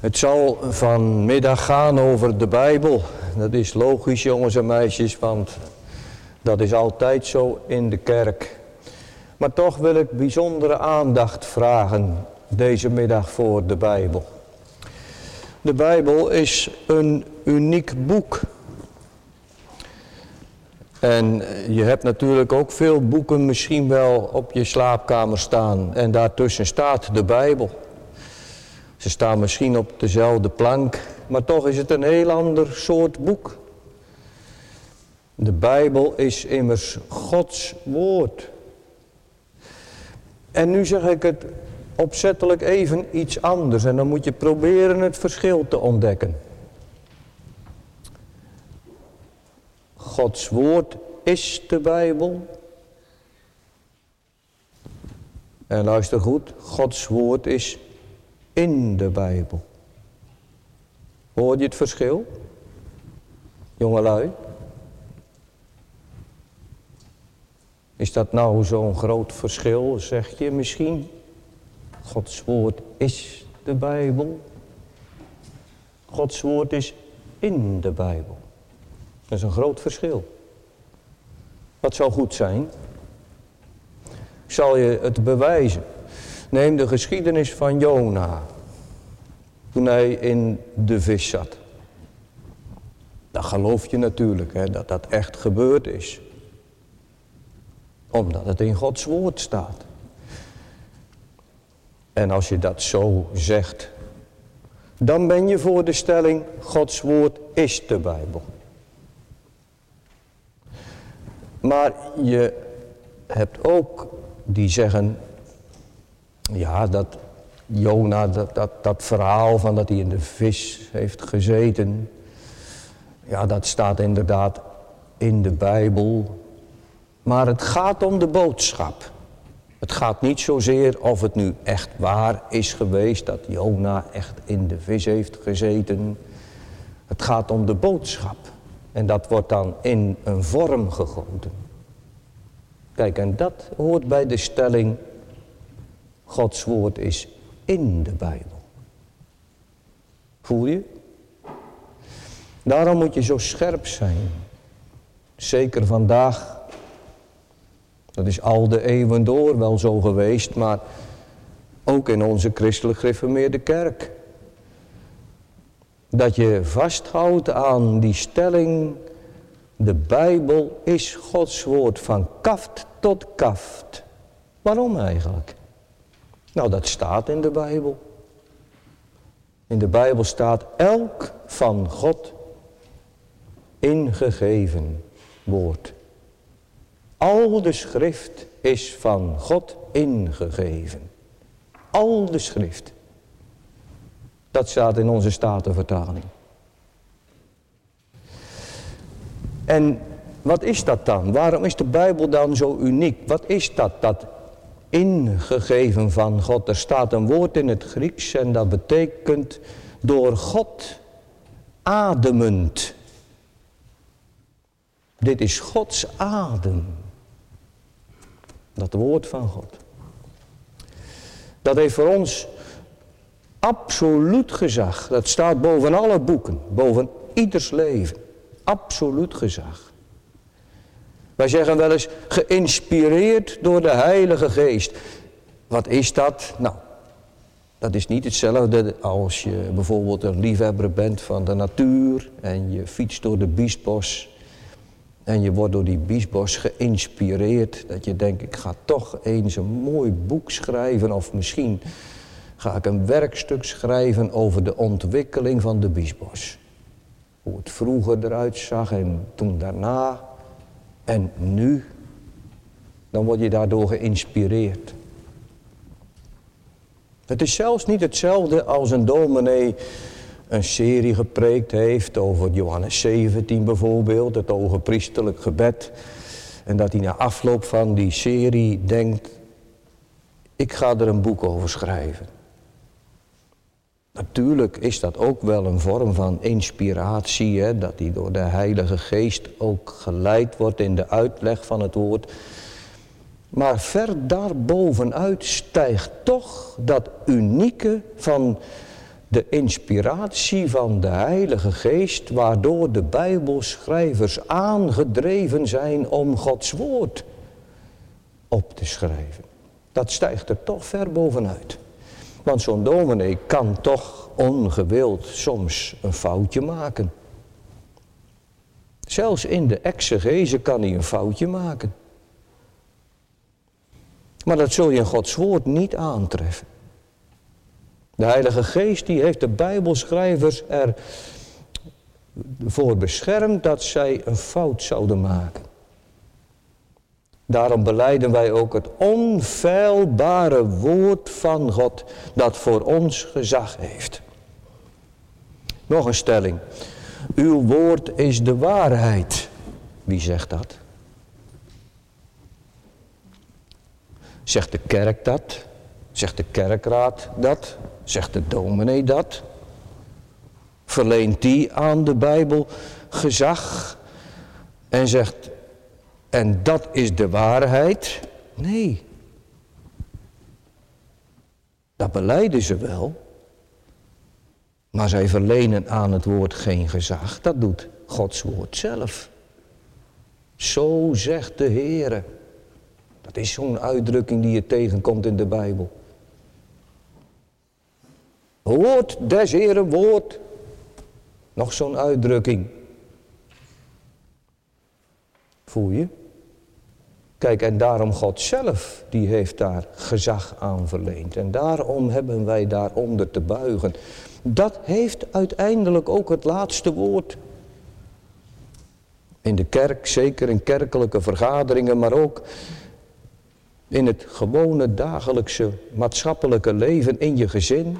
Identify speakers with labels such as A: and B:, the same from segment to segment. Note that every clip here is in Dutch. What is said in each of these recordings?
A: Het zal vanmiddag gaan over de Bijbel. Dat is logisch jongens en meisjes, want dat is altijd zo in de kerk. Maar toch wil ik bijzondere aandacht vragen deze middag voor de Bijbel. De Bijbel is een uniek boek. En je hebt natuurlijk ook veel boeken misschien wel op je slaapkamer staan. En daartussen staat de Bijbel. Ze staan misschien op dezelfde plank, maar toch is het een heel ander soort boek. De Bijbel is immers Gods woord. En nu zeg ik het opzettelijk even iets anders en dan moet je proberen het verschil te ontdekken. Gods woord is de Bijbel. En luister goed, Gods woord is in de Bijbel. Hoor je het verschil? Jongelui? Is dat nou zo'n groot verschil, zeg je misschien? Gods woord is de Bijbel. Gods woord is in de Bijbel. Dat is een groot verschil. Wat zou goed zijn? Zal je het bewijzen. Neem de geschiedenis van Jona. Toen hij in de vis zat. Dan geloof je natuurlijk hè, dat dat echt gebeurd is. Omdat het in Gods woord staat. En als je dat zo zegt, dan ben je voor de stelling, Gods woord is de Bijbel. Maar je hebt ook die zeggen, ja, dat Jona, dat, dat, dat verhaal van dat hij in de vis heeft gezeten, ja, dat staat inderdaad in de Bijbel. Maar het gaat om de boodschap. Het gaat niet zozeer of het nu echt waar is geweest dat Jona echt in de vis heeft gezeten. Het gaat om de boodschap. En dat wordt dan in een vorm gegoten. Kijk, en dat hoort bij de stelling, Gods woord is in de Bijbel. Voel je? Daarom moet je zo scherp zijn. Zeker vandaag. Dat is al de eeuwen door wel zo geweest, maar ook in onze christelijk gereformeerde kerk. Dat je vasthoudt aan die stelling, de Bijbel is Gods woord van kaft tot kaft. Waarom eigenlijk? Nou, dat staat in de Bijbel. In de Bijbel staat elk van God ingegeven woord. Al de schrift is van God ingegeven. Al de schrift. Dat staat in onze Statenvertaling. En wat is dat dan? Waarom is de Bijbel dan zo uniek? Wat is dat, dat ingegeven van God? Er staat een woord in het Grieks en dat betekent door God ademend. Dit is Gods adem. Dat woord van God. Dat heeft voor ons absoluut gezag. Dat staat boven alle boeken, boven ieders leven. Absoluut gezag. Wij zeggen wel eens geïnspireerd door de Heilige Geest. Wat is dat? Nou, dat is niet hetzelfde als je bijvoorbeeld een liefhebber bent van de natuur en je fietst door de biesbos en je wordt door die biesbos geïnspireerd dat je denkt ik ga toch eens een mooi boek schrijven of misschien ga ik een werkstuk schrijven over de ontwikkeling van de biesbos. Hoe het vroeger eruit zag en toen daarna en nu, dan word je daardoor geïnspireerd. Het is zelfs niet hetzelfde als een dominee een serie gepreekt heeft over Johannes 17 bijvoorbeeld, het ogenpriesterlijk gebed. En dat hij na afloop van die serie denkt, ik ga er een boek over schrijven. Natuurlijk is dat ook wel een vorm van inspiratie, hè, dat hij door de Heilige Geest ook geleid wordt in de uitleg van het woord. Maar ver daarbovenuit stijgt toch dat unieke van de inspiratie van de Heilige Geest, waardoor de Bijbelschrijvers aangedreven zijn om Gods woord op te schrijven. Dat stijgt er toch ver bovenuit. Want zo'n dominee kan toch ongewild soms een foutje maken. Zelfs in de exegese kan hij een foutje maken. Maar dat zul je in Gods woord niet aantreffen. De Heilige Geest die heeft de Bijbelschrijvers ervoor beschermd dat zij een fout zouden maken. Daarom beleiden wij ook het onfeilbare woord van God dat voor ons gezag heeft. Nog een stelling. Uw woord is de waarheid. Wie zegt dat? Zegt de kerk dat? Zegt de kerkraad dat? Zegt de dominee dat? Verleent die aan de Bijbel gezag? En zegt, en dat is de waarheid? Nee. Dat beleiden ze wel. Maar zij verlenen aan het woord geen gezag. Dat doet Gods woord zelf. Zo zegt de Heer. Dat is zo'n uitdrukking die je tegenkomt in de Bijbel. Woord des Heren woord. Nog zo'n uitdrukking. Voel je? Kijk, en daarom God zelf, die heeft daar gezag aan verleend. En daarom hebben wij daaronder te buigen. Dat heeft uiteindelijk ook het laatste woord. In de kerk, zeker in kerkelijke vergaderingen, maar ook in het gewone dagelijkse maatschappelijke leven in je gezin.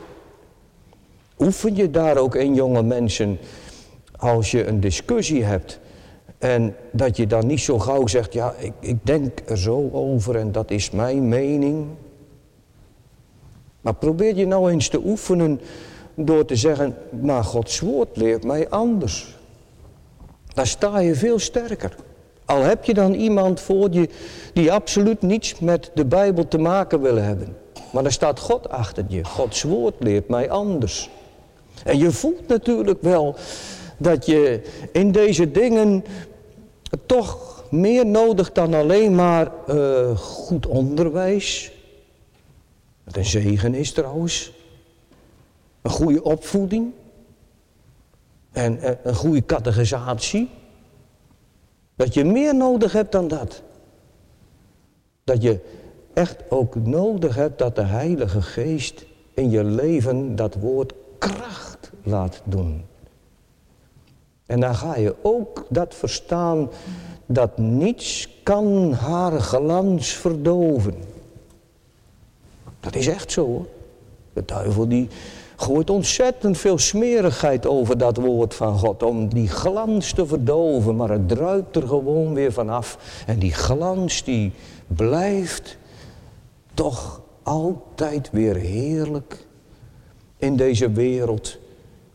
A: Oefen je daar ook in, jonge mensen, als je een discussie hebt en dat je dan niet zo gauw zegt, ja, ik, ik denk er zo over en dat is mijn mening. Maar probeer je nou eens te oefenen door te zeggen, maar Gods woord leert mij anders. Dan sta je veel sterker. Al heb je dan iemand voor je die absoluut niets met de Bijbel te maken wil hebben. Maar er staat God achter je. Gods woord leert mij anders. En je voelt natuurlijk wel dat je in deze dingen toch meer nodig dan alleen maar uh, goed onderwijs. Wat een zegen is trouwens. Een goede opvoeding. En uh, een goede categorisatie. Dat je meer nodig hebt dan dat. Dat je echt ook nodig hebt dat de Heilige Geest in je leven dat woord kracht laat doen. En dan ga je ook dat verstaan dat niets kan haar glans verdoven. Dat is echt zo hoor. De duivel die gooit ontzettend veel smerigheid over dat woord van God. Om die glans te verdoven. Maar het druipt er gewoon weer vanaf. En die glans die blijft toch altijd weer heerlijk in deze wereld.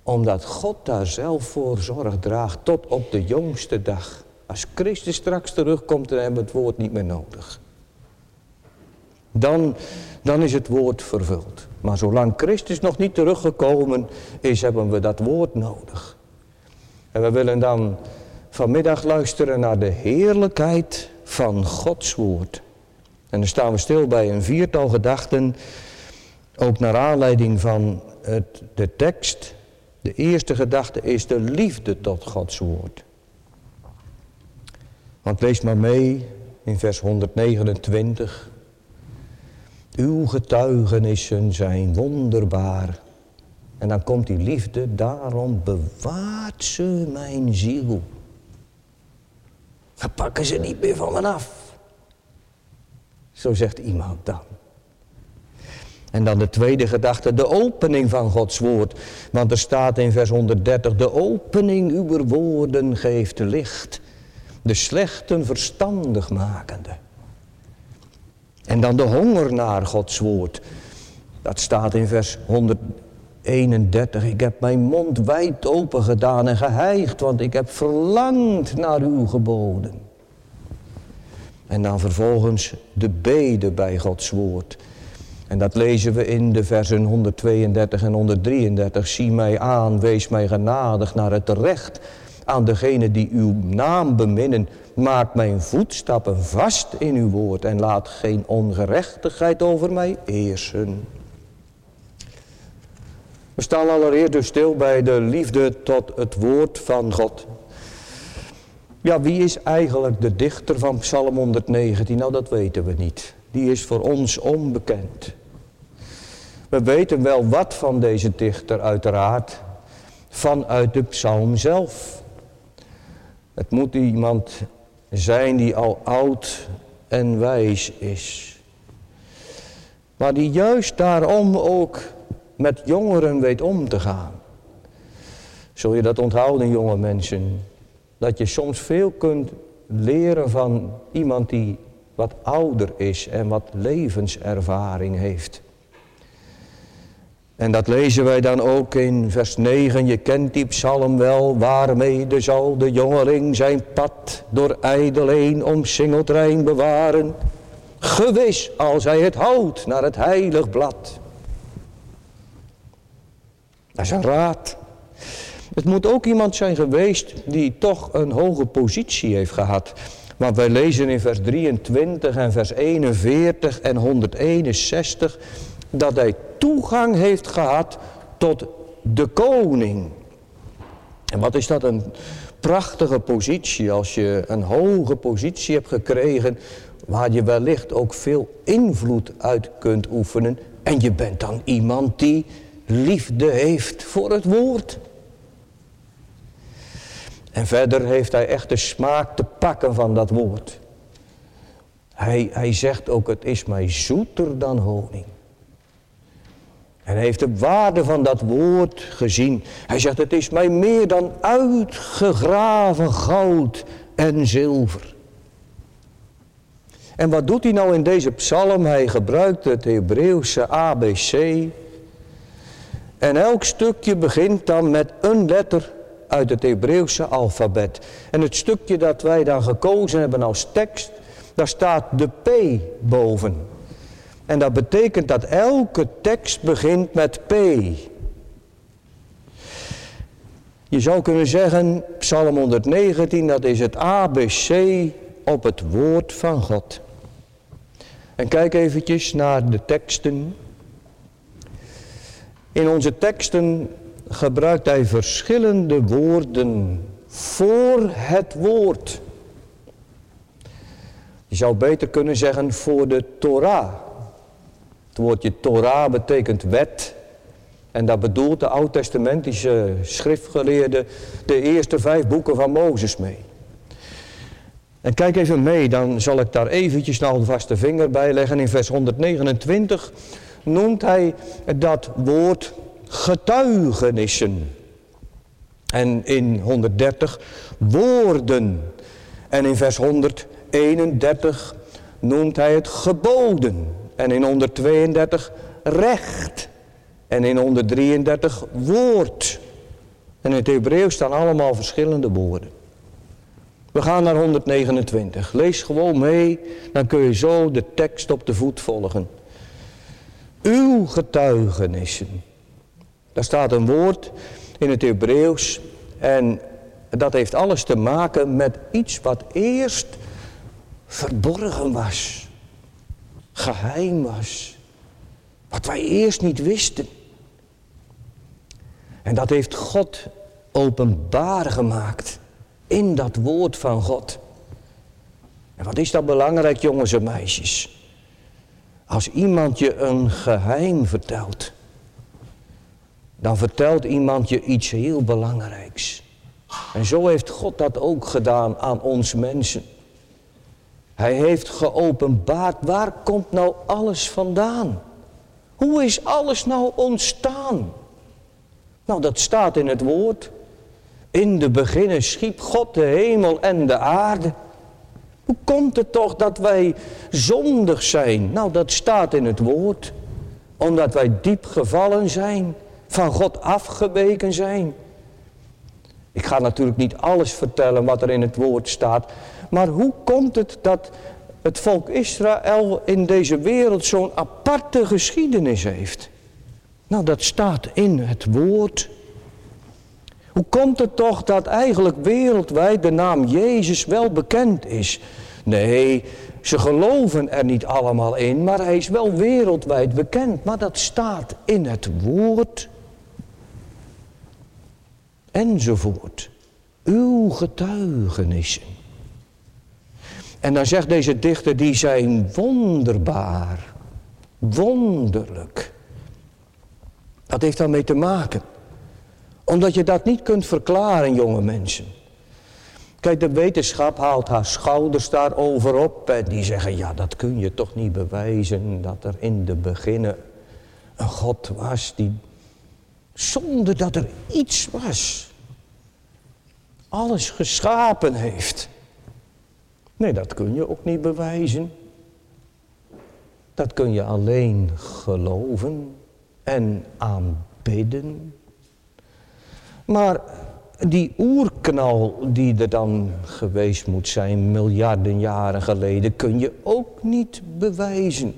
A: Omdat God daar zelf voor zorg draagt tot op de jongste dag. Als Christus straks terugkomt, dan hebben we het woord niet meer nodig. Dan, dan is het woord vervuld. Maar zolang Christus nog niet teruggekomen is, hebben we dat woord nodig. En we willen dan vanmiddag luisteren naar de heerlijkheid van Gods woord. En dan staan we stil bij een viertal gedachten, ook naar aanleiding van het, de tekst. De eerste gedachte is de liefde tot Gods woord. Want lees maar mee in vers 129. Uw getuigenissen zijn wonderbaar. En dan komt die liefde, daarom bewaart ze mijn ziel. Dan pakken ze niet meer van me af. Zo zegt iemand dan. En dan de tweede gedachte, de opening van Gods woord. Want er staat in vers 130, de opening uw woorden geeft licht. De slechten verstandig makende. En dan de honger naar Gods woord. Dat staat in vers 131. Ik heb mijn mond wijd open gedaan en geheigd, want ik heb verlangd naar uw geboden. En dan vervolgens de bede bij Gods woord. En dat lezen we in de versen 132 en 133. Zie mij aan, wees mij genadig naar het recht aan degene die uw naam beminnen. Maak mijn voetstappen vast in uw woord en laat geen ongerechtigheid over mij eersen. We staan allereerst dus stil bij de liefde tot het woord van God. Ja, wie is eigenlijk de dichter van Psalm 119? Nou, dat weten we niet. Die is voor ons onbekend. We weten wel wat van deze dichter uiteraard vanuit de psalm zelf. Het moet iemand zijn die al oud en wijs is. Maar die juist daarom ook met jongeren weet om te gaan. Zul je dat onthouden, jonge mensen? Dat je soms veel kunt leren van iemand die wat ouder is en wat levenservaring heeft. En dat lezen wij dan ook in vers 9. Je kent die psalm wel. Waarmee zal de jongeling zijn pad door ijdeleen omsingeld rein bewaren. Gewis als hij het houdt naar het heilig blad. Dat is een raad. Het moet ook iemand zijn geweest die toch een hoge positie heeft gehad. Want wij lezen in vers 23 en vers 41 en 161 dat hij toegang heeft gehad tot de koning. En wat is dat een prachtige positie als je een hoge positie hebt gekregen waar je wellicht ook veel invloed uit kunt oefenen. En je bent dan iemand die liefde heeft voor het woord. En verder heeft hij echt de smaak te pakken van dat woord. Hij, hij zegt ook, het is mij zoeter dan honing. En hij heeft de waarde van dat woord gezien. Hij zegt, het is mij meer dan uitgegraven goud en zilver. En wat doet hij nou in deze psalm? Hij gebruikt het Hebreeuwse ABC. En elk stukje begint dan met een letter uit het Hebreeuwse alfabet. En het stukje dat wij dan gekozen hebben als tekst, daar staat de P boven. En dat betekent dat elke tekst begint met P. Je zou kunnen zeggen, Psalm 119, dat is het ABC op het woord van God. En kijk eventjes naar de teksten. In onze teksten gebruikt hij verschillende woorden voor het woord. Je zou beter kunnen zeggen voor de Torah. Het woordje Torah betekent wet. En daar bedoelt de oud-testamentische schriftgeleerde de eerste vijf boeken van Mozes mee. En kijk even mee, dan zal ik daar eventjes nou een vaste vinger bij leggen. In vers 129 noemt hij dat woord getuigenissen. En in 130 woorden. En in vers 131 noemt hij het geboden. En in 132 recht. En in 133 woord. En in het Hebreeuws staan allemaal verschillende woorden. We gaan naar 129. Lees gewoon mee, dan kun je zo de tekst op de voet volgen. Uw getuigenissen. Daar staat een woord in het Hebreeuws en dat heeft alles te maken met iets wat eerst verborgen was geheim was. Wat wij eerst niet wisten. En dat heeft God openbaar gemaakt in dat woord van God. En wat is dat belangrijk, jongens en meisjes? Als iemand je een geheim vertelt, dan vertelt iemand je iets heel belangrijks. En zo heeft God dat ook gedaan aan ons mensen. Hij heeft geopenbaard, waar komt nou alles vandaan? Hoe is alles nou ontstaan? Nou, dat staat in het woord. In de beginnen schiep God de hemel en de aarde. Hoe komt het toch dat wij zondig zijn? Nou, dat staat in het woord. Omdat wij diep gevallen zijn, van God afgeweken zijn. Ik ga natuurlijk niet alles vertellen wat er in het woord staat. Maar hoe komt het dat het volk Israël in deze wereld zo'n aparte geschiedenis heeft? Nou, dat staat in het woord. Hoe komt het toch dat eigenlijk wereldwijd de naam Jezus wel bekend is? Nee, ze geloven er niet allemaal in, maar hij is wel wereldwijd bekend. Maar dat staat in het woord. Enzovoort. Uw getuigenissen. En dan zegt deze dichter, die zijn wonderbaar. Wonderlijk. Dat heeft daarmee te maken. Omdat je dat niet kunt verklaren, jonge mensen. Kijk, de wetenschap haalt haar schouders daarover op en die zeggen, ja, dat kun je toch niet bewijzen dat er in de beginnen een God was die, zonder dat er iets was, alles geschapen heeft. Nee, dat kun je ook niet bewijzen. Dat kun je alleen geloven en aanbidden. Maar die oerknal die er dan geweest moet zijn, miljarden jaren geleden, kun je ook niet bewijzen.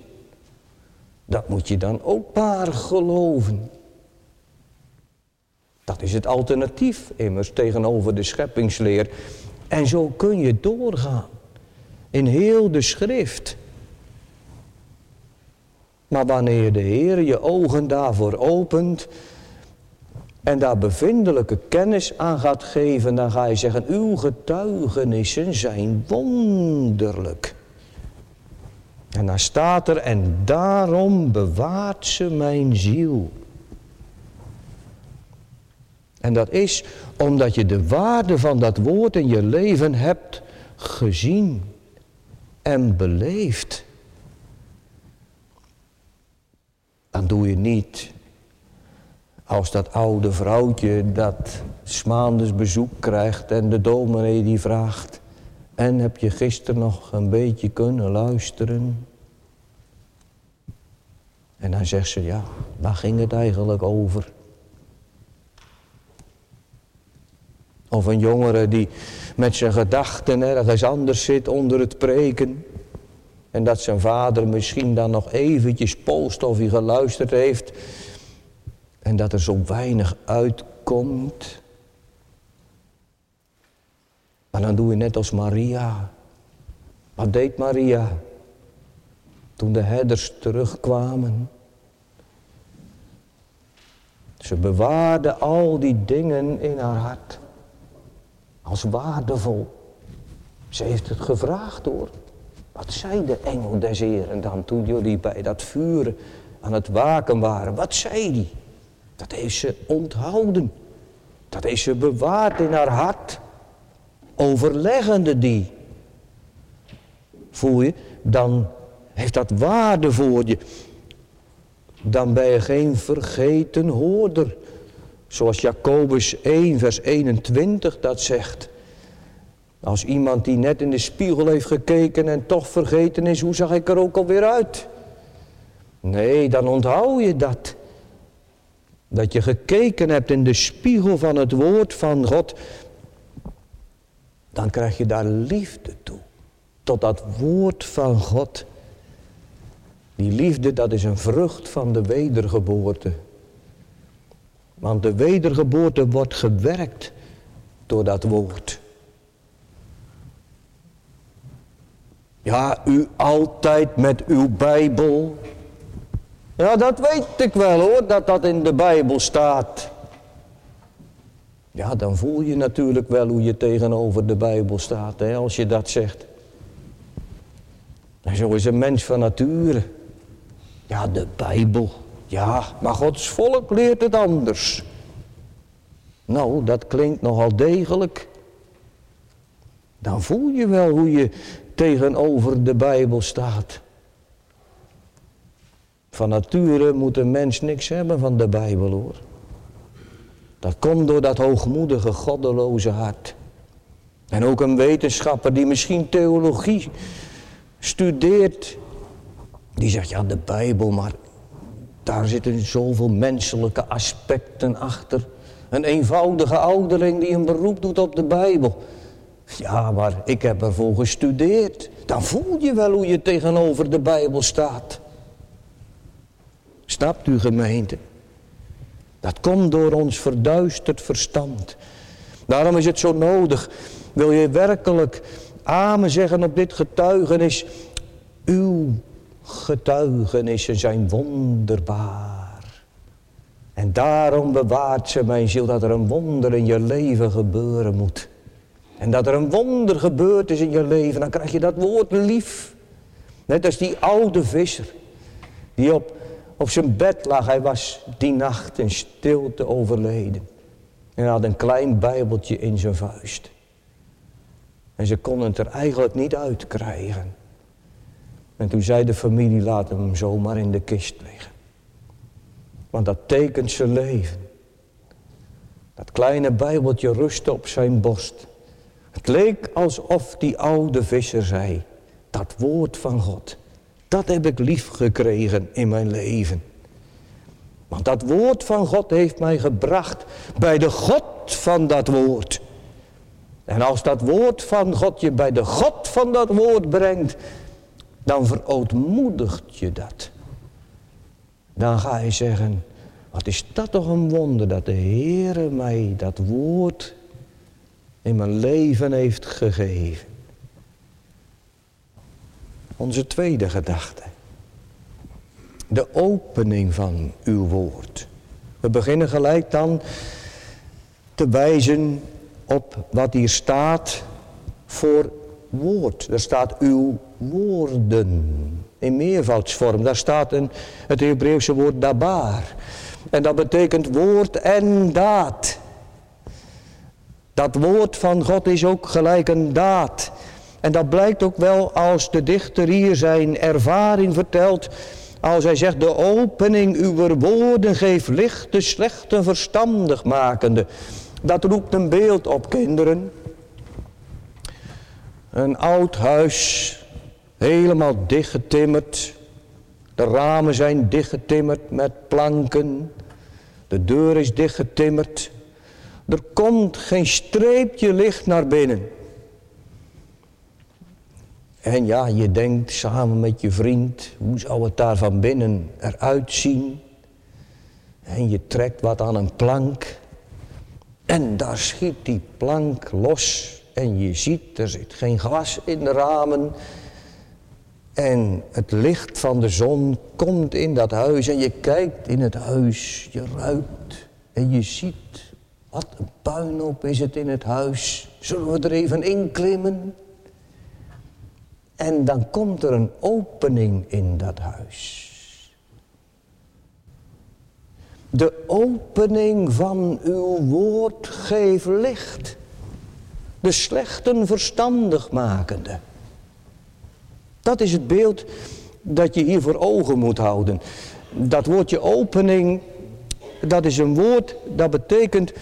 A: Dat moet je dan ook maar geloven. Dat is het alternatief immers tegenover de scheppingsleer. En zo kun je doorgaan in heel de schrift. Maar wanneer de Heer je ogen daarvoor opent en daar bevindelijke kennis aan gaat geven, dan ga je zeggen, uw getuigenissen zijn wonderlijk. En dan staat er, en daarom bewaart ze mijn ziel. En dat is omdat je de waarde van dat woord in je leven hebt gezien en beleefd. Dan doe je niet als dat oude vrouwtje dat smaanders bezoek krijgt en de dominee die vraagt... En heb je gisteren nog een beetje kunnen luisteren? En dan zegt ze, ja, waar ging het eigenlijk over? Of een jongere die met zijn gedachten ergens anders zit onder het preken. En dat zijn vader misschien dan nog eventjes post of hij geluisterd heeft. En dat er zo weinig uitkomt. Maar dan doe je net als Maria. Wat deed Maria? Toen de herders terugkwamen. Ze bewaarde al die dingen in haar hart. Als waardevol. Ze heeft het gevraagd hoor. Wat zei de engel des Heren dan toen jullie bij dat vuur aan het waken waren? Wat zei die? Dat heeft ze onthouden. Dat heeft ze bewaard in haar hart. Overleggende die. Voel je? Dan heeft dat waarde voor je. Dan ben je geen vergeten hoorder. Zoals Jacobus 1 vers 21 dat zegt. Als iemand die net in de spiegel heeft gekeken en toch vergeten is, hoe zag ik er ook alweer uit? Nee, dan onthoud je dat. Dat je gekeken hebt in de spiegel van het woord van God. Dan krijg je daar liefde toe. Tot dat woord van God. Die liefde, dat is een vrucht van de wedergeboorte. Want de wedergeboorte wordt gewerkt door dat woord. Ja, u altijd met uw Bijbel. Ja, dat weet ik wel hoor, dat dat in de Bijbel staat. Ja, dan voel je natuurlijk wel hoe je tegenover de Bijbel staat, hè, als je dat zegt. En zo is een mens van nature. Ja, de Bijbel. Ja, maar Gods volk leert het anders. Nou, dat klinkt nogal degelijk. Dan voel je wel hoe je tegenover de Bijbel staat. Van nature moet een mens niks hebben van de Bijbel hoor. Dat komt door dat hoogmoedige, goddeloze hart. En ook een wetenschapper die misschien theologie studeert. Die zegt, ja de Bijbel, maar daar zitten zoveel menselijke aspecten achter. Een eenvoudige ouderling die een beroep doet op de Bijbel. Ja, maar ik heb ervoor gestudeerd. dan voel je wel hoe je tegenover de Bijbel staat. Snapt u gemeente? Dat komt door ons verduisterd verstand. Daarom is het zo nodig. Wil je werkelijk amen zeggen op dit getuigenis? Uw getuigenissen zijn wonderbaar. En daarom bewaart ze mijn ziel dat er een wonder in je leven gebeuren moet. En dat er een wonder gebeurd is in je leven, dan krijg je dat woord lief. Net als die oude visser die op, op zijn bed lag. Hij was die nacht in stilte overleden. En hij had een klein bijbeltje in zijn vuist. En ze konden het er eigenlijk niet uitkrijgen. En toen zei de familie, laat hem zomaar in de kist liggen. Want dat tekent zijn leven. Dat kleine bijbeltje rustte op zijn borst. Het leek alsof die oude visser zei, dat woord van God, dat heb ik lief gekregen in mijn leven. Want dat woord van God heeft mij gebracht bij de God van dat woord. En als dat woord van God je bij de God van dat woord brengt, dan verootmoedigt je dat. Dan ga je zeggen, wat is dat toch een wonder dat de Heere mij dat woord in mijn leven heeft gegeven. Onze tweede gedachte. De opening van uw woord. We beginnen gelijk dan te wijzen op wat hier staat voor woord. Er staat uw woorden in meervoudsvorm. Daar staat een, het Hebreeuwse woord dabar. En dat betekent woord en daad. Dat woord van God is ook gelijk een daad. En dat blijkt ook wel als de dichter hier zijn ervaring vertelt. Als hij zegt, de opening uw woorden geeft licht de slechte verstandig makende. Dat roept een beeld op, kinderen. Een oud huis, helemaal dichtgetimmerd. De ramen zijn dichtgetimmerd met planken. De deur is dichtgetimmerd. Er komt geen streepje licht naar binnen. En ja, je denkt samen met je vriend, hoe zou het daar van binnen eruit zien? En je trekt wat aan een plank. En daar schiet die plank los. En je ziet, er zit geen glas in de ramen. En het licht van de zon komt in dat huis. En je kijkt in het huis, je ruikt en je ziet wat een puinhoop is het in het huis. Zullen we er even in klimmen? En dan komt er een opening in dat huis. De opening van uw woord geeft licht. De slechten verstandig makende. Dat is het beeld dat je hier voor ogen moet houden. Dat woordje opening, dat is een woord dat betekent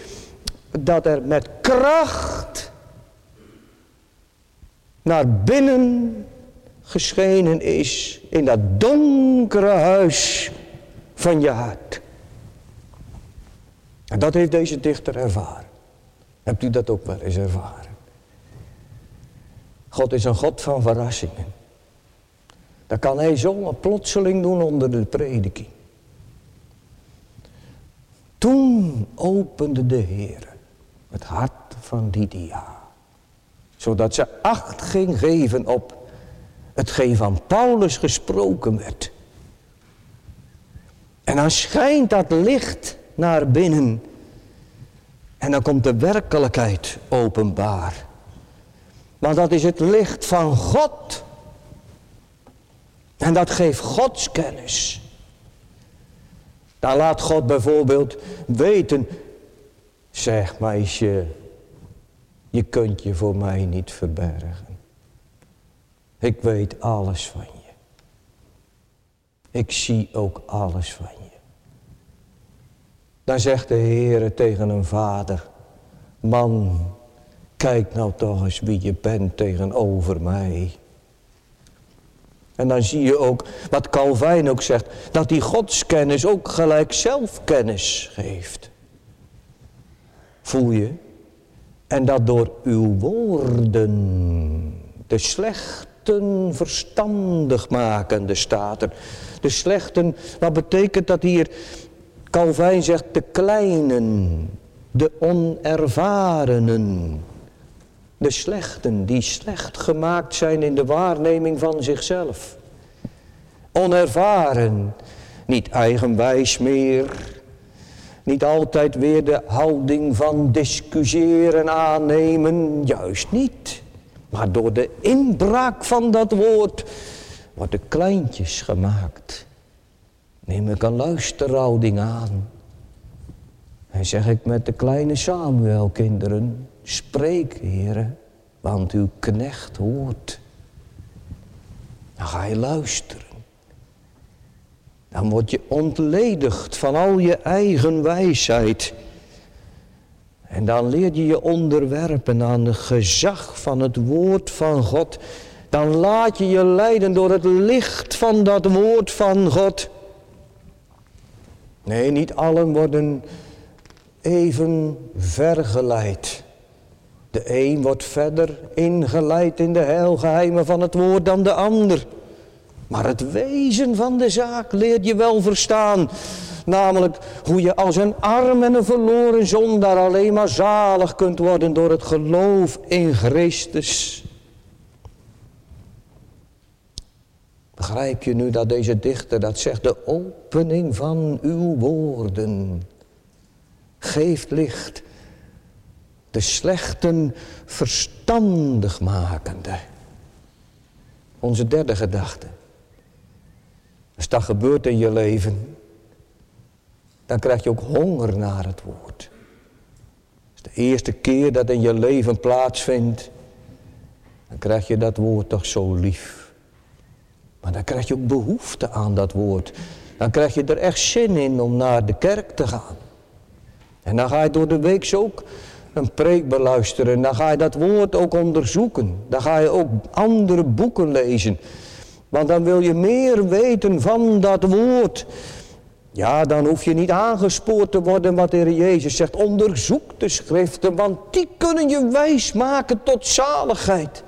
A: dat er met kracht naar binnen geschenen is in dat donkere huis van je hart. En dat heeft deze dichter ervaren. Hebt u dat ook wel eens ervaren? God is een God van verrassingen. Dat kan hij zomaar plotseling doen onder de prediking. Toen opende de Heer het hart van Lydia. Zodat ze acht ging geven op hetgeen van Paulus gesproken werd. En dan schijnt dat licht naar binnen. En dan komt de werkelijkheid openbaar. Maar dat is het licht van God. En dat geeft Gods kennis. Dan laat God bijvoorbeeld weten Zeg meisje, je kunt je voor mij niet verbergen. Ik weet alles van je. Ik zie ook alles van je. Dan zegt de Heer tegen een vader, man, kijk nou toch eens wie je bent tegenover mij. En dan zie je ook wat Calvijn ook zegt, dat die godskennis ook gelijk zelfkennis geeft. Voel je? En dat door uw woorden de slechte slechten verstandig makende staat er. De slechten, wat betekent dat hier? Calvijn zegt de kleinen, de onervarenen. De slechten die slecht gemaakt zijn in de waarneming van zichzelf. Onervaren, niet eigenwijs meer. Niet altijd weer de houding van discussiëren aannemen, juist niet. Maar door de inbraak van dat woord worden kleintjes gemaakt. Neem ik een luisterhouding aan. En zeg ik met de kleine Samuel kinderen, spreek heren, want uw knecht hoort. Dan ga je luisteren. Dan word je ontledigd van al je eigen wijsheid. En dan leer je je onderwerpen aan het gezag van het woord van God. Dan laat je je leiden door het licht van dat woord van God. Nee, niet allen worden even vergeleid. De een wordt verder ingeleid in de heilgeheimen van het woord dan de ander. Maar het wezen van de zaak leert je wel verstaan. Namelijk hoe je als een arm en een verloren zondaar alleen maar zalig kunt worden door het geloof in Christus. Begrijp je nu dat deze dichter dat zegt? De opening van uw woorden geeft licht. De slechten verstandig makende. Onze derde gedachte. Als dat gebeurt in je leven, dan krijg je ook honger naar het woord. Als de eerste keer dat in je leven plaatsvindt, dan krijg je dat woord toch zo lief. Maar dan krijg je ook behoefte aan dat woord. Dan krijg je er echt zin in om naar de kerk te gaan. En dan ga je door de week ook een preek beluisteren. Dan ga je dat woord ook onderzoeken. Dan ga je ook andere boeken lezen. Want dan wil je meer weten van dat woord. Ja, dan hoef je niet aangespoord te worden wat de Heer Jezus zegt. Onderzoek de schriften, want die kunnen je wijs maken tot zaligheid.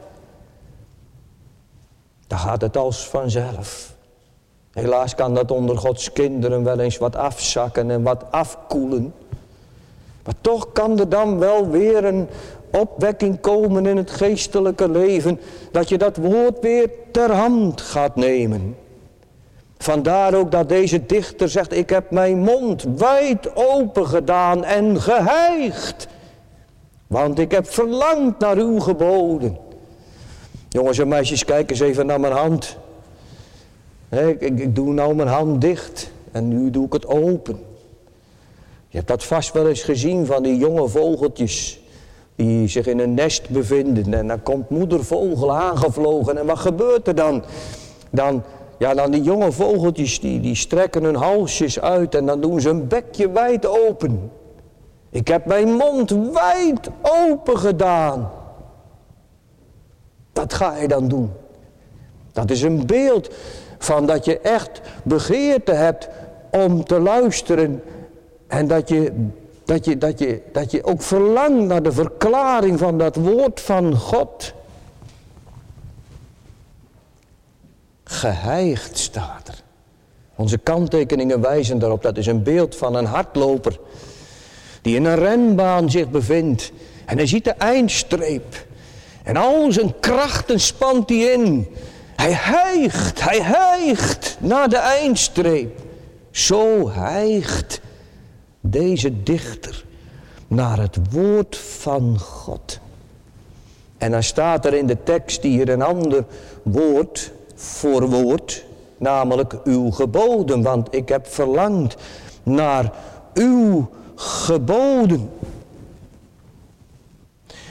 A: Dan gaat het als vanzelf. Helaas kan dat onder Gods kinderen wel eens wat afzakken en wat afkoelen. Maar toch kan er dan wel weer een opwekking komen in het geestelijke leven. Dat je dat woord weer ter hand gaat nemen. Vandaar ook dat deze dichter zegt, ik heb mijn mond wijd open gedaan en geheigd. Want ik heb verlangd naar uw geboden. Jongens en meisjes, kijk eens even naar mijn hand. ik, ik, ik doe nou mijn hand dicht en nu doe ik het open. Je hebt dat vast wel eens gezien van die jonge vogeltjes die zich in een nest bevinden. En dan komt moedervogel aangevlogen. En wat gebeurt er dan? Dan, ja, dan die jonge vogeltjes die, die strekken hun halsjes uit en dan doen ze een bekje wijd open. Ik heb mijn mond wijd open gedaan. Dat ga je dan doen. Dat is een beeld van dat je echt begeerte hebt om te luisteren en dat je, dat, je, dat, je, dat je ook verlangt naar de verklaring van dat woord van God. Geheigd staat er. Onze kanttekeningen wijzen daarop. Dat is een beeld van een hardloper. Die in een renbaan zich bevindt. En hij ziet de eindstreep. En al zijn krachten spant hij in. Hij hijgt, hij hijgt naar de eindstreep. Zo hijgt deze dichter naar het woord van God. En dan staat er in de tekst hier een ander woord voor woord, namelijk uw geboden, want ik heb verlangd naar uw geboden.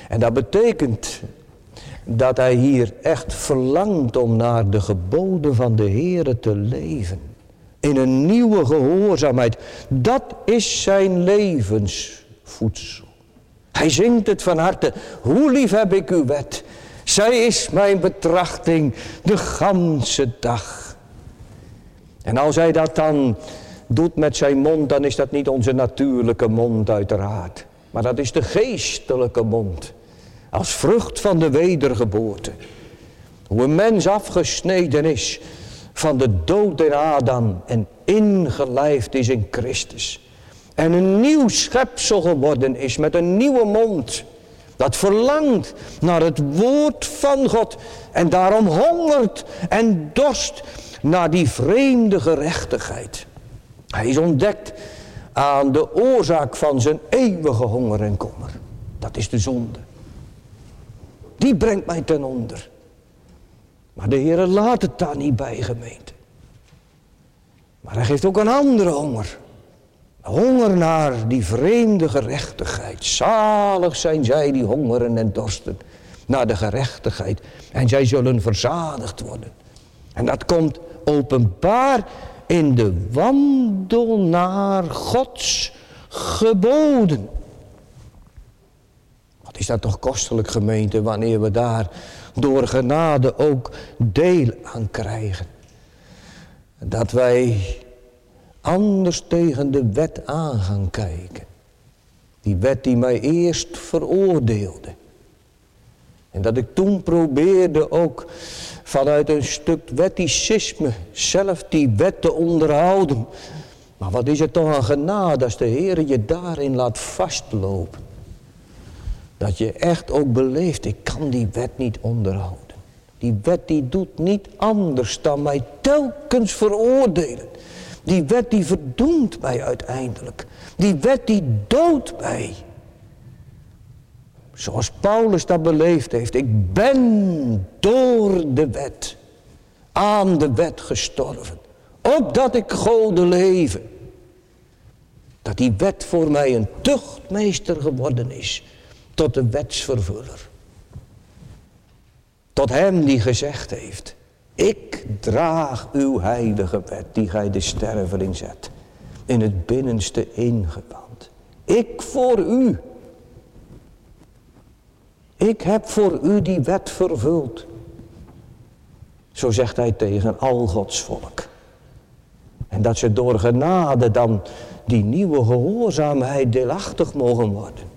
A: En dat betekent dat hij hier echt verlangt om naar de geboden van de Heere te leven in een nieuwe gehoorzaamheid. Dat is zijn levensvoedsel. Hij zingt het van harte. Hoe lief heb ik uw wet. Zij is mijn betrachting de ganse dag. En als hij dat dan doet met zijn mond, dan is dat niet onze natuurlijke mond uiteraard. Maar dat is de geestelijke mond. Als vrucht van de wedergeboorte. Hoe een mens afgesneden is van de dood in Adam en ingelijfd is in Christus. En een nieuw schepsel geworden is met een nieuwe mond. Dat verlangt naar het woord van God. En daarom hongert en dorst naar die vreemde gerechtigheid. Hij is ontdekt aan de oorzaak van zijn eeuwige honger en kommer. Dat is de zonde. Die brengt mij ten onder. Maar de Heer laat het daar niet bij, gemeente. Maar hij geeft ook een andere honger. Honger naar die vreemde gerechtigheid. Zalig zijn zij die hongeren en dorsten naar de gerechtigheid. En zij zullen verzadigd worden. En dat komt openbaar in de wandel naar Gods geboden. Wat is dat toch kostelijk gemeente wanneer we daar door genade ook deel aan krijgen. Dat wij anders tegen de wet aan gaan kijken. Die wet die mij eerst veroordeelde. En dat ik toen probeerde ook vanuit een stuk wetticisme zelf die wet te onderhouden. Maar wat is het toch een genade als de Heer je daarin laat vastlopen. Dat je echt ook beleeft, ik kan die wet niet onderhouden. Die wet die doet niet anders dan mij telkens veroordelen. Die wet die verdoemt mij uiteindelijk. Die wet die doodt mij. Zoals Paulus dat beleefd heeft. Ik ben door de wet, aan de wet gestorven. Opdat ik Gode leven. Dat die wet voor mij een tuchtmeester geworden is. Tot de wetsvervuller. Tot hem die gezegd heeft. Ik draag uw heilige wet die gij de sterveling zet. In het binnenste ingewand. Ik voor u. Ik heb voor u die wet vervuld. Zo zegt hij tegen al Gods volk. En dat ze door genade dan die nieuwe gehoorzaamheid deelachtig mogen worden.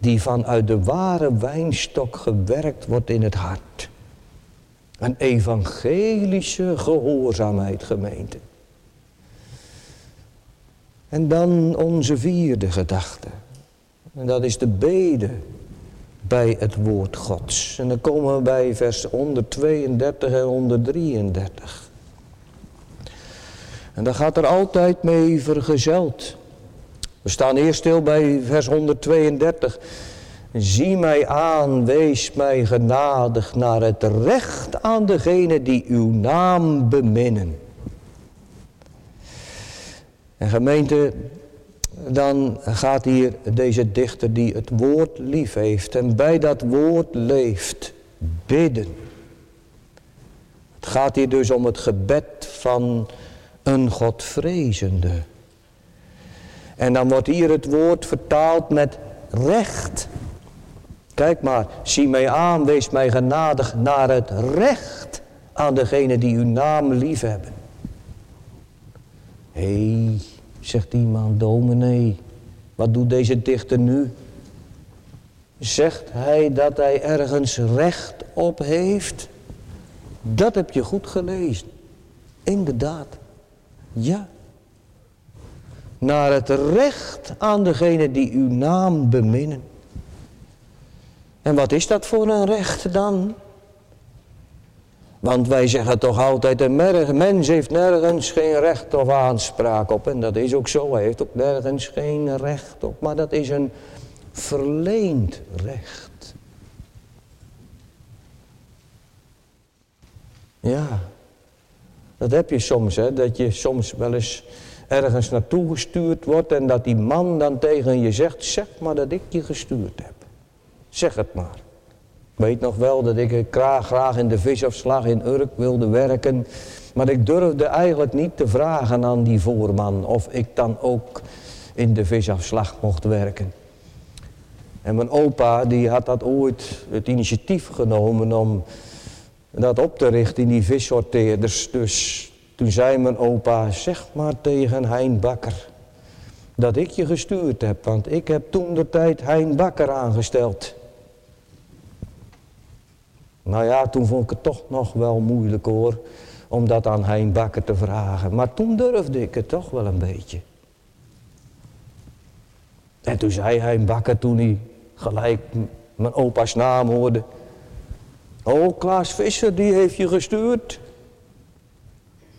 A: Die vanuit de ware wijnstok gewerkt wordt in het hart. Een evangelische gehoorzaamheid gemeente. En dan onze vierde gedachte. En dat is de bede bij het woord Gods. En dan komen we bij vers 132 en 133. En dat gaat er altijd mee vergezeld. We staan eerst stil bij vers 132. Zie mij aan, wees mij genadig naar het recht aan degene die uw naam beminnen. En gemeente, dan gaat hier deze dichter die het woord lief heeft en bij dat woord leeft, bidden. Het gaat hier dus om het gebed van een Godvrezende. En dan wordt hier het woord vertaald met recht. Kijk maar, zie mij aan, wees mij genadig naar het recht aan degene die uw naam lief hebben. Hé, hey, zegt iemand, dominee, wat doet deze dichter nu? Zegt hij dat hij ergens recht op heeft? Dat heb je goed gelezen. Inderdaad. Ja. Naar het recht aan degene die uw naam beminnen. En wat is dat voor een recht dan? Want wij zeggen toch altijd, een mens heeft nergens geen recht of aanspraak op. En dat is ook zo, hij heeft ook nergens geen recht op. Maar dat is een verleend recht. Ja, dat heb je soms, hè, dat je soms wel eens ergens naartoe gestuurd wordt en dat die man dan tegen je zegt, zeg maar dat ik je gestuurd heb. Zeg het maar. Ik weet nog wel dat ik graag, graag in de visafslag in Urk wilde werken. Maar ik durfde eigenlijk niet te vragen aan die voorman of ik dan ook in de visafslag mocht werken. En mijn opa die had dat ooit het initiatief genomen om dat op te richten in die vissorteerders. Dus toen zei mijn opa, zeg maar tegen Hein Bakker dat ik je gestuurd heb. Want ik heb toen de tijd Hein Bakker aangesteld. Nou ja, toen vond ik het toch nog wel moeilijk hoor, om dat aan Hein Bakker te vragen. Maar toen durfde ik het toch wel een beetje. En toen zei Hein Bakker, toen hij gelijk mijn opa's naam hoorde. Oh, Klaas Visser, die heeft je gestuurd.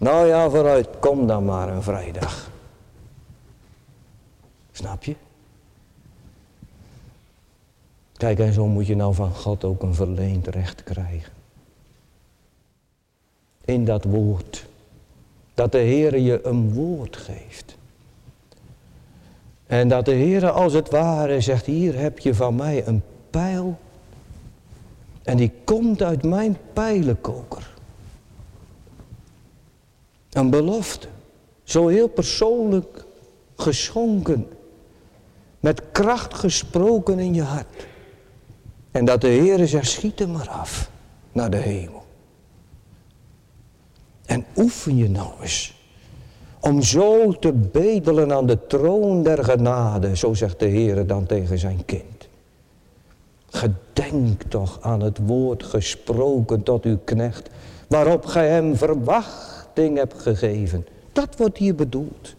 A: Nou ja, vooruit, kom dan maar een vrijdag. Snap je? Kijk, en zo moet je nou van God ook een verleend recht krijgen. In dat woord. Dat de Heer je een woord geeft. En dat de Heer als het ware zegt, hier heb je van mij een pijl. En die komt uit mijn pijlenkoker. Een belofte. Zo heel persoonlijk geschonken. Met kracht gesproken in je hart. En dat de Heer zegt, schiet hem maar af naar de hemel. En oefen je nou eens. Om zo te bedelen aan de troon der genade, zo zegt de Heer dan tegen zijn kind. Gedenk toch aan het woord gesproken tot uw knecht, waarop gij hem verwachting hebt gegeven. Dat wordt hier bedoeld.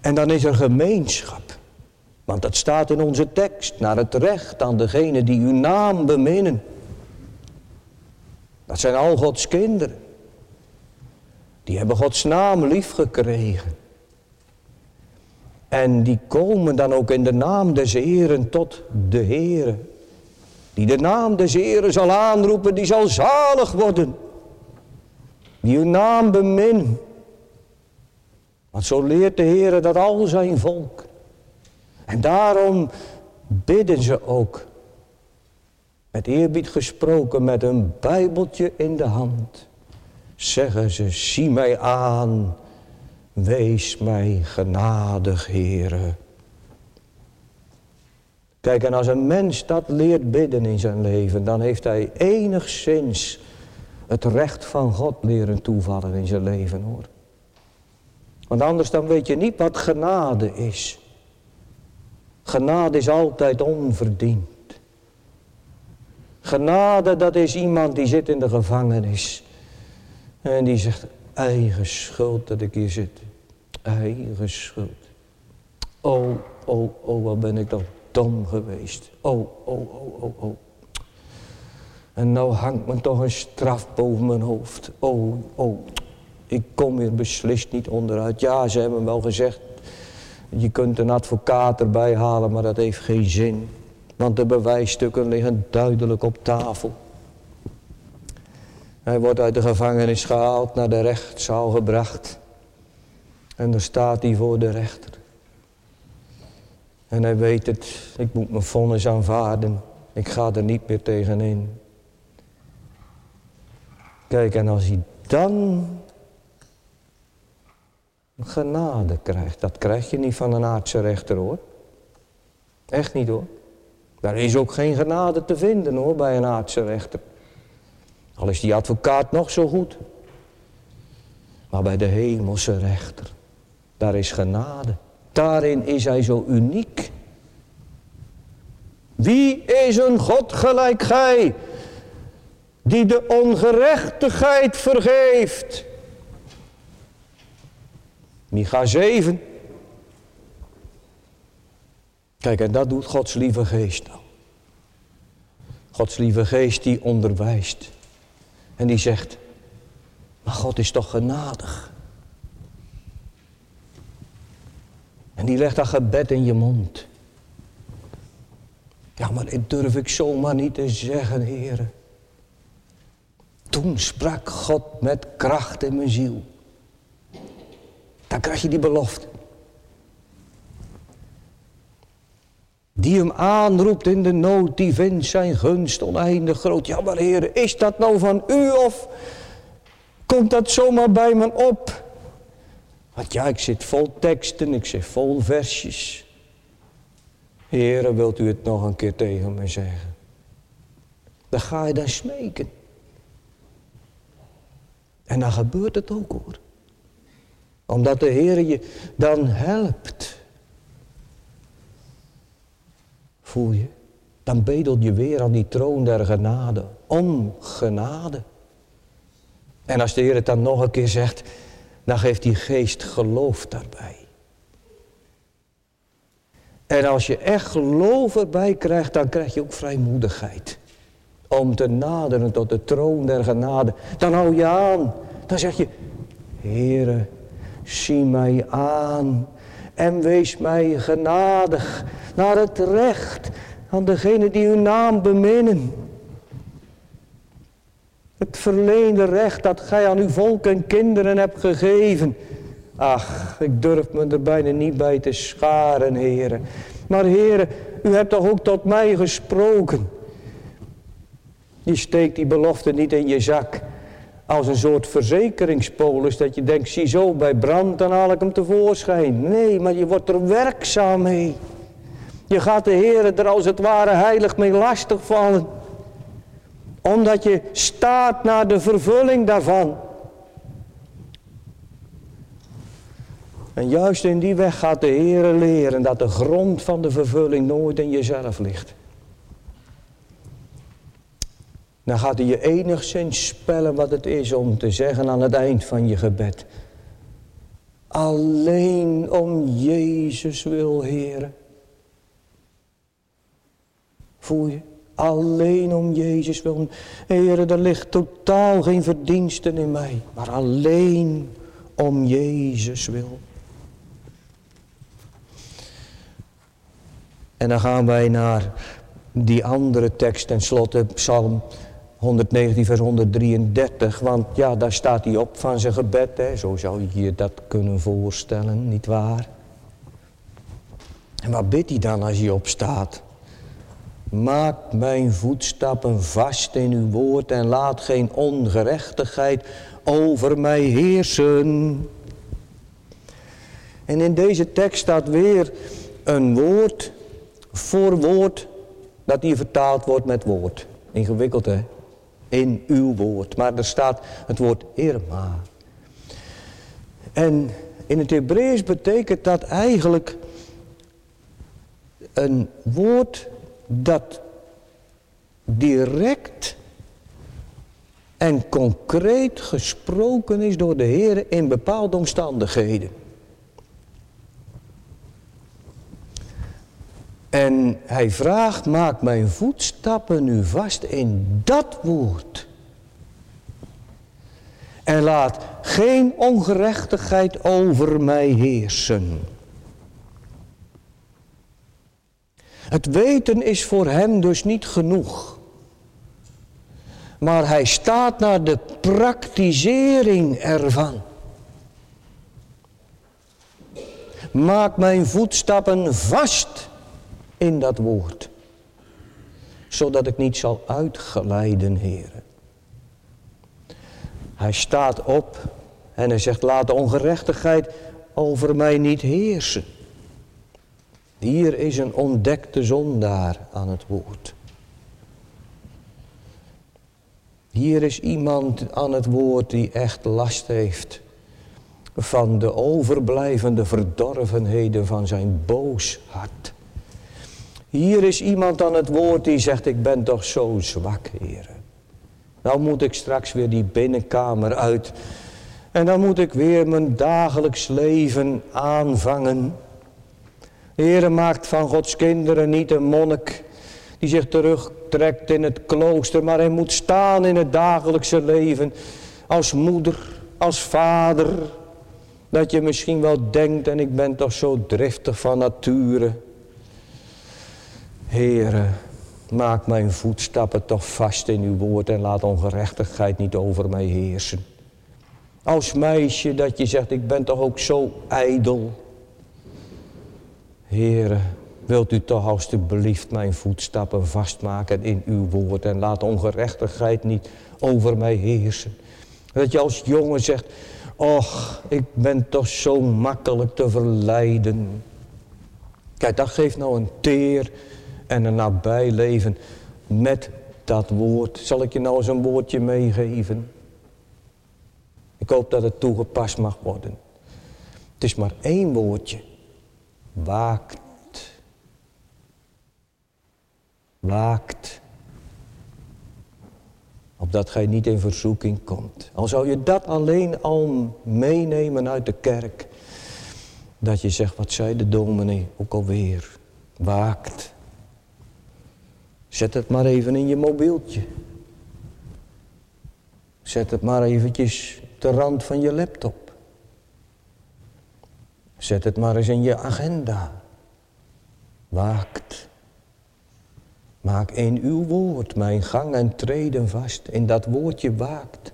A: En dan is er gemeenschap. Want dat staat in onze tekst, naar het recht aan degene die uw naam beminnen. Dat zijn al Gods kinderen. Die hebben Gods naam lief gekregen. En die komen dan ook in de naam des Heren tot de Heere. Die de naam des Heren zal aanroepen, die zal zalig worden. Die naam bemin. Want zo leert de Heere dat al zijn volk. En daarom bidden ze ook. Met eerbied gesproken met een bijbeltje in de hand. Zeggen ze, zie mij aan, wees mij genadig, Heere. Kijk, en als een mens dat leert bidden in zijn leven, dan heeft hij enigszins het recht van God leren toevallen in zijn leven, hoor. Want anders dan weet je niet wat genade is. Genade is altijd onverdiend. Genade, dat is iemand die zit in de gevangenis. En die zegt, eigen schuld dat ik hier zit. Eigen schuld. Oh, oh, oh, wat ben ik dan dom geweest. Oh, oh, oh, oh, oh. En nou hangt me toch een straf boven mijn hoofd. Oh, oh, ik kom hier beslist niet onderuit. Ja, ze hebben wel gezegd, je kunt een advocaat erbij halen, maar dat heeft geen zin. Want de bewijsstukken liggen duidelijk op tafel. Hij wordt uit de gevangenis gehaald, naar de rechtszaal gebracht. En daar staat hij voor de rechter. En hij weet het, ik moet mijn vonnis aanvaarden. Ik ga er niet meer tegenin. Kijk, en als hij dan genade krijgt. Dat krijg je niet van een aardse rechter hoor. Echt niet hoor. Daar is ook geen genade te vinden hoor bij een aardse rechter. Al is die advocaat nog zo goed. Maar bij de hemelse rechter, daar is genade. Daarin is hij zo uniek. Wie is een God gelijk gij, die de ongerechtigheid vergeeft Micha 7. Kijk, en dat doet Gods lieve geest nou. Gods lieve geest die onderwijst. En die zegt, maar God is toch genadig. En die legt dat gebed in je mond. Ja, maar dit durf ik zomaar niet te zeggen, heren. Toen sprak God met kracht in mijn ziel. Dan krijg je die belofte. Die hem aanroept in de nood, die vindt zijn gunst oneindig groot. Ja, maar heren, is dat nou van u of komt dat zomaar bij me op? Want ja, ik zit vol teksten, ik zit vol versjes. Heren, wilt u het nog een keer tegen me zeggen? Dan ga je dan smeken. En dan gebeurt het ook hoor omdat de Heer je dan helpt. Voel je? Dan bedel je weer aan die troon der genade. Om genade. En als de Heer het dan nog een keer zegt, dan geeft die geest geloof daarbij. En als je echt geloof erbij krijgt, dan krijg je ook vrijmoedigheid. Om te naderen tot de troon der genade. Dan hou je aan. Dan zeg je, Heere, zie mij aan. En wees mij genadig naar het recht aan degene die uw naam beminnen. Het verleende recht dat gij aan uw volk en kinderen hebt gegeven. Ach, ik durf me er bijna niet bij te scharen, heren. Maar heren, u hebt toch ook tot mij gesproken. Je steekt die belofte niet in je zak als een soort verzekeringspolis. Dat je denkt, zie zo, bij brand dan haal ik hem tevoorschijn. Nee, maar je wordt er werkzaam mee. Je gaat de Heer er als het ware heilig mee lastigvallen. Omdat je staat naar de vervulling daarvan. En juist in die weg gaat de Heer leren dat de grond van de vervulling nooit in jezelf ligt. Dan gaat hij je enigszins spellen wat het is om te zeggen aan het eind van je gebed. Alleen om Jezus wil, Heer. Voel je? Alleen om Jezus wil. Heer, er ligt totaal geen verdiensten in mij. Maar alleen om Jezus wil. En dan gaan wij naar die andere tekst, tenslotte Psalm 119 vers 133. Want ja, daar staat hij op van zijn gebed. Hè. Zo zou je je dat kunnen voorstellen, niet waar? En wat bidt hij dan als hij opstaat? Maak mijn voetstappen vast in uw woord en laat geen ongerechtigheid over mij heersen. En in deze tekst staat weer een woord voor woord dat hier vertaald wordt met woord. Ingewikkeld hè? In uw woord. Maar er staat het woord Irma. En in het Hebreeuws betekent dat eigenlijk een woord dat direct en concreet gesproken is door de Heer in bepaalde omstandigheden. En hij vraagt, maak mijn voetstappen nu vast in dat woord. En laat geen ongerechtigheid over mij heersen. Het weten is voor hem dus niet genoeg. Maar hij staat naar de praktisering ervan. Maak mijn voetstappen vast in dat woord. Zodat ik niet zal uitgeleiden, heren. Hij staat op en hij zegt, laat de ongerechtigheid over mij niet heersen. Hier is een ontdekte zondaar aan het woord. Hier is iemand aan het woord die echt last heeft van de overblijvende verdorvenheden van zijn boos hart. Hier is iemand aan het woord die zegt, ik ben toch zo zwak, heren. Nou moet ik straks weer die binnenkamer uit. En dan moet ik weer mijn dagelijks leven aanvangen. De Heer maakt van Gods kinderen niet een monnik die zich terugtrekt in het klooster, maar hij moet staan in het dagelijkse leven als moeder, als vader. Dat je misschien wel denkt, en ik ben toch zo driftig van nature. Heere, maak mijn voetstappen toch vast in uw woord en laat ongerechtigheid niet over mij heersen. Als meisje dat je zegt, ik ben toch ook zo ijdel. Heere, wilt u toch alstublieft mijn voetstappen vastmaken in uw woord en laat ongerechtigheid niet over mij heersen. Dat je als jongen zegt, och, ik ben toch zo makkelijk te verleiden. Kijk, dat geeft nou een teer en een nabij leven met dat woord. Zal ik je nou eens een woordje meegeven? Ik hoop dat het toegepast mag worden. Het is maar één woordje. Waakt. Waakt. Opdat gij niet in verzoeking komt. Al zou je dat alleen al meenemen uit de kerk. Dat je zegt, wat zei de dominee ook alweer. Waakt. Zet het maar even in je mobieltje. Zet het maar eventjes de rand van je laptop. Zet het maar eens in je agenda. Waakt. Maak in uw woord mijn gang en treden vast. In dat woordje waakt.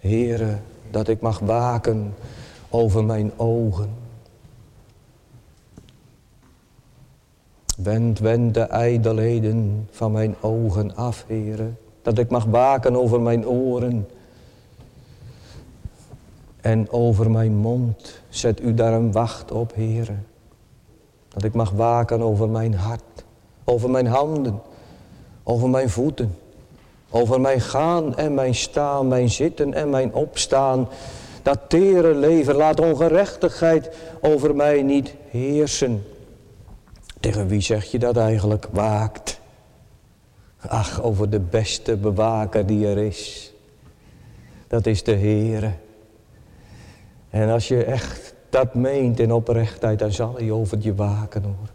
A: Heere, dat ik mag waken over mijn ogen. Wend, wend de ijdelheden van mijn ogen af, Heere. Dat ik mag waken over mijn oren. En over mijn mond. Zet u daar een wacht op, Heere. Dat ik mag waken over mijn hart. Over mijn handen. Over mijn voeten. Over mijn gaan en mijn staan. Mijn zitten en mijn opstaan. Dat tere leven. Laat ongerechtigheid over mij niet heersen. Tegen wie zeg je dat eigenlijk? Waakt. Ach, over de beste bewaker die er is. Dat is de Heere. En als je echt dat meent in oprechtheid, dan zal hij over je waken hoor.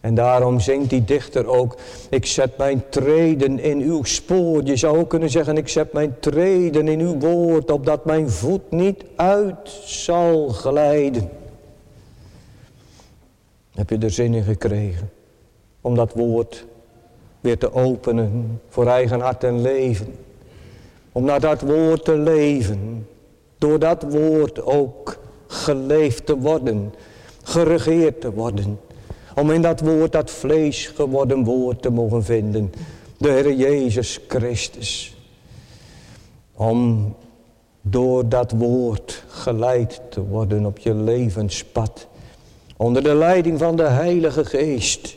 A: En daarom zingt die dichter ook, ik zet mijn treden in uw spoor. Je zou ook kunnen zeggen, ik zet mijn treden in uw woord, opdat mijn voet niet uit zal glijden. Heb je er zin in gekregen om dat woord weer te openen voor eigen hart en leven. Om naar dat woord te leven. Door dat woord ook geleefd te worden. Geregeerd te worden. Om in dat woord, dat vlees geworden woord te mogen vinden. De Heer Jezus Christus. Om door dat woord geleid te worden op je levenspad. Onder de leiding van de Heilige Geest.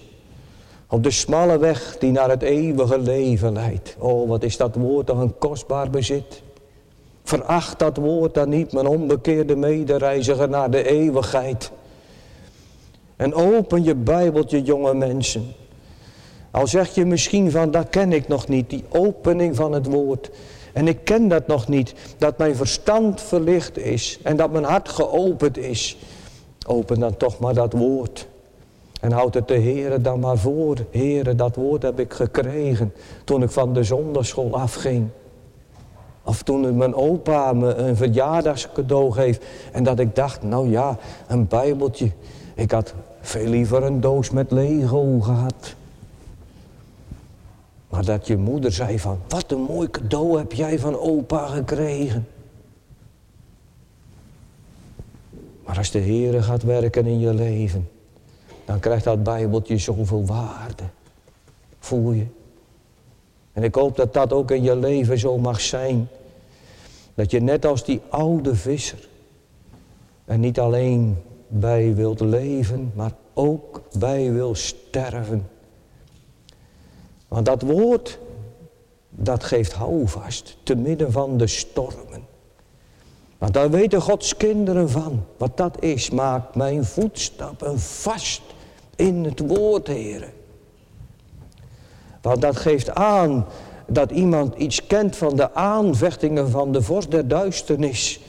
A: Op de smalle weg die naar het eeuwige leven leidt. Oh, wat is dat woord toch een kostbaar bezit. Veracht dat woord dan niet, mijn onbekeerde medereiziger naar de eeuwigheid. En open je Bijbeltje, jonge mensen. Al zeg je misschien van, dat ken ik nog niet, die opening van het woord. En ik ken dat nog niet, dat mijn verstand verlicht is en dat mijn hart geopend is. Open dan toch maar dat woord. En houd het de Heere dan maar voor. Heere, dat woord heb ik gekregen toen ik van de zonderschool afging. Of toen mijn opa me een verjaardagscadeau geeft. En dat ik dacht, nou ja, een bijbeltje. Ik had veel liever een doos met Lego gehad. Maar dat je moeder zei van, wat een mooi cadeau heb jij van opa gekregen. Maar als de Heere gaat werken in je leven, dan krijgt dat Bijbeltje zoveel waarde. Voel je? En ik hoop dat dat ook in je leven zo mag zijn. Dat je net als die oude visser er niet alleen bij wilt leven, maar ook bij wil sterven. Want dat woord, dat geeft houvast te midden van de stormen. Want daar weten Gods kinderen van. Wat dat is, maakt mijn voetstappen vast in het woord, heren. Want dat geeft aan dat iemand iets kent van de aanvechtingen van de vorst der duisternis.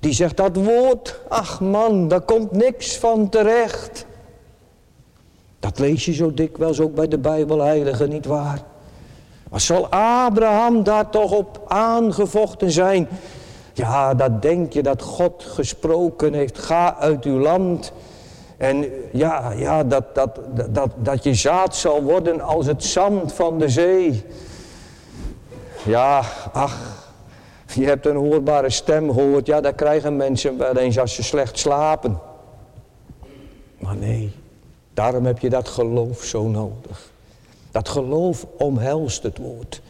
A: Die zegt dat woord, ach man, daar komt niks van terecht. Dat lees je zo dikwijls ook bij de Bijbelheiligen, niet waar? Maar zal Abraham daar toch op aangevochten zijn? Ja, dat denk je dat God gesproken heeft. Ga uit uw land. En ja, ja dat, dat, dat, dat je zaad zal worden als het zand van de zee. Ja, ach, je hebt een hoorbare stem gehoord. Ja, dat krijgen mensen wel eens als ze slecht slapen. Maar nee, daarom heb je dat geloof zo nodig. Dat geloof omhelst het woord.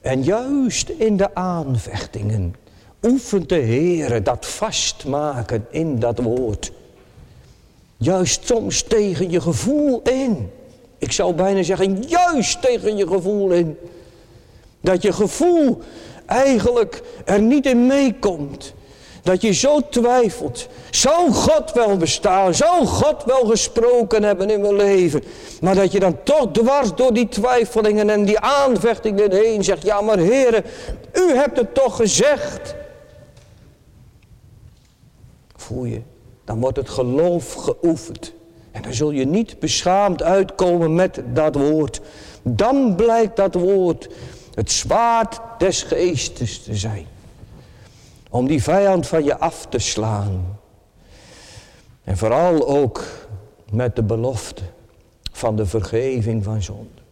A: En juist in de aanvechtingen oefent de Heer dat vastmaken in dat woord. Juist soms tegen je gevoel in. Ik zou bijna zeggen, juist tegen je gevoel in. Dat je gevoel eigenlijk er niet in meekomt. Dat je zo twijfelt. Zou God wel bestaan? Zou God wel gesproken hebben in mijn leven? Maar dat je dan toch dwars door die twijfelingen en die aanvechtingen heen zegt. Ja maar heren, u hebt het toch gezegd. Dan wordt het geloof geoefend. En dan zul je niet beschaamd uitkomen met dat woord. Dan blijkt dat woord het zwaard des geestes te zijn. Om die vijand van je af te slaan. En vooral ook met de belofte van de vergeving van zonde.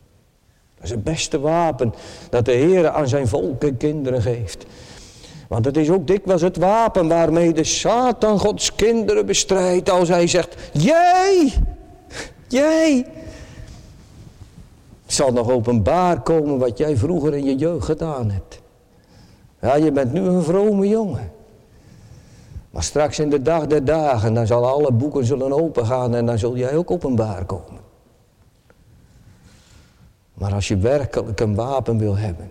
A: Dat is het beste wapen dat de Heer aan zijn volk en kinderen geeft. Want het is ook dikwijls het wapen waarmee de Satan Gods kinderen bestrijdt. Als hij zegt, jij, jij. Het zal nog openbaar komen wat jij vroeger in je jeugd gedaan hebt. Ja, je bent nu een vrome jongen. Maar straks in de dag der dagen, dan zal alle boeken zullen opengaan en dan zul jij ook openbaar komen. Maar als je werkelijk een wapen wil hebben,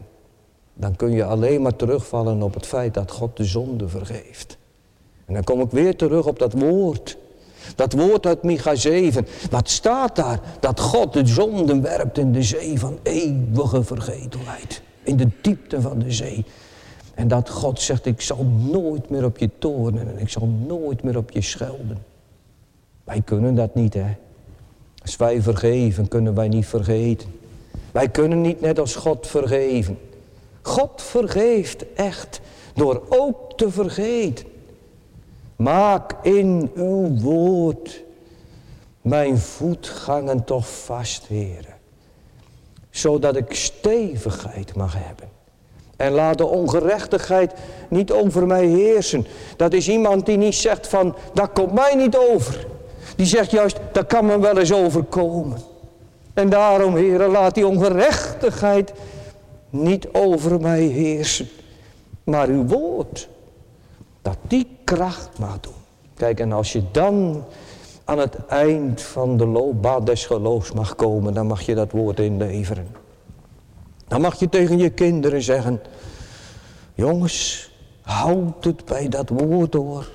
A: dan kun je alleen maar terugvallen op het feit dat God de zonde vergeeft. En dan kom ik weer terug op dat woord. Dat woord uit Micha 7. Wat staat daar? Dat God de zonden werpt in de zee van eeuwige vergetelheid. In de diepte van de zee. En dat God zegt, ik zal nooit meer op je toornen en ik zal nooit meer op je schelden. Wij kunnen dat niet, hè. Als wij vergeven, kunnen wij niet vergeten. Wij kunnen niet net als God vergeven. God vergeeft echt door ook te vergeten. Maak in uw woord mijn voetgangen toch vast, heren. Zodat ik stevigheid mag hebben. En laat de ongerechtigheid niet over mij heersen. Dat is iemand die niet zegt van, dat komt mij niet over. Die zegt juist, dat kan me wel eens overkomen. En daarom, heren, laat die ongerechtigheid niet over mij heersen. Maar uw woord, dat die kracht mag doen. Kijk, en als je dan aan het eind van de loopbaan des geloofs mag komen, dan mag je dat woord inleveren. Dan mag je tegen je kinderen zeggen, jongens, houd het bij dat woord door.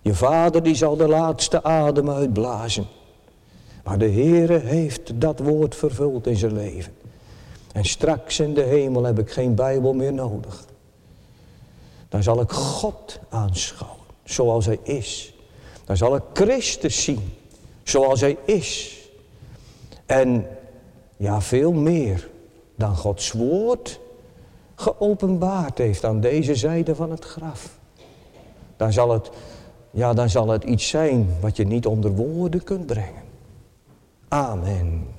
A: Je vader die zal de laatste adem uitblazen. Maar de Heere heeft dat woord vervuld in zijn leven. En straks in de hemel heb ik geen Bijbel meer nodig. Dan zal ik God aanschouwen zoals hij is. Dan zal ik Christus zien zoals hij is. En ja, veel meer dan Gods woord geopenbaard heeft aan deze zijde van het graf. Dan zal het, ja, dan zal het iets zijn wat je niet onder woorden kunt brengen. Amen.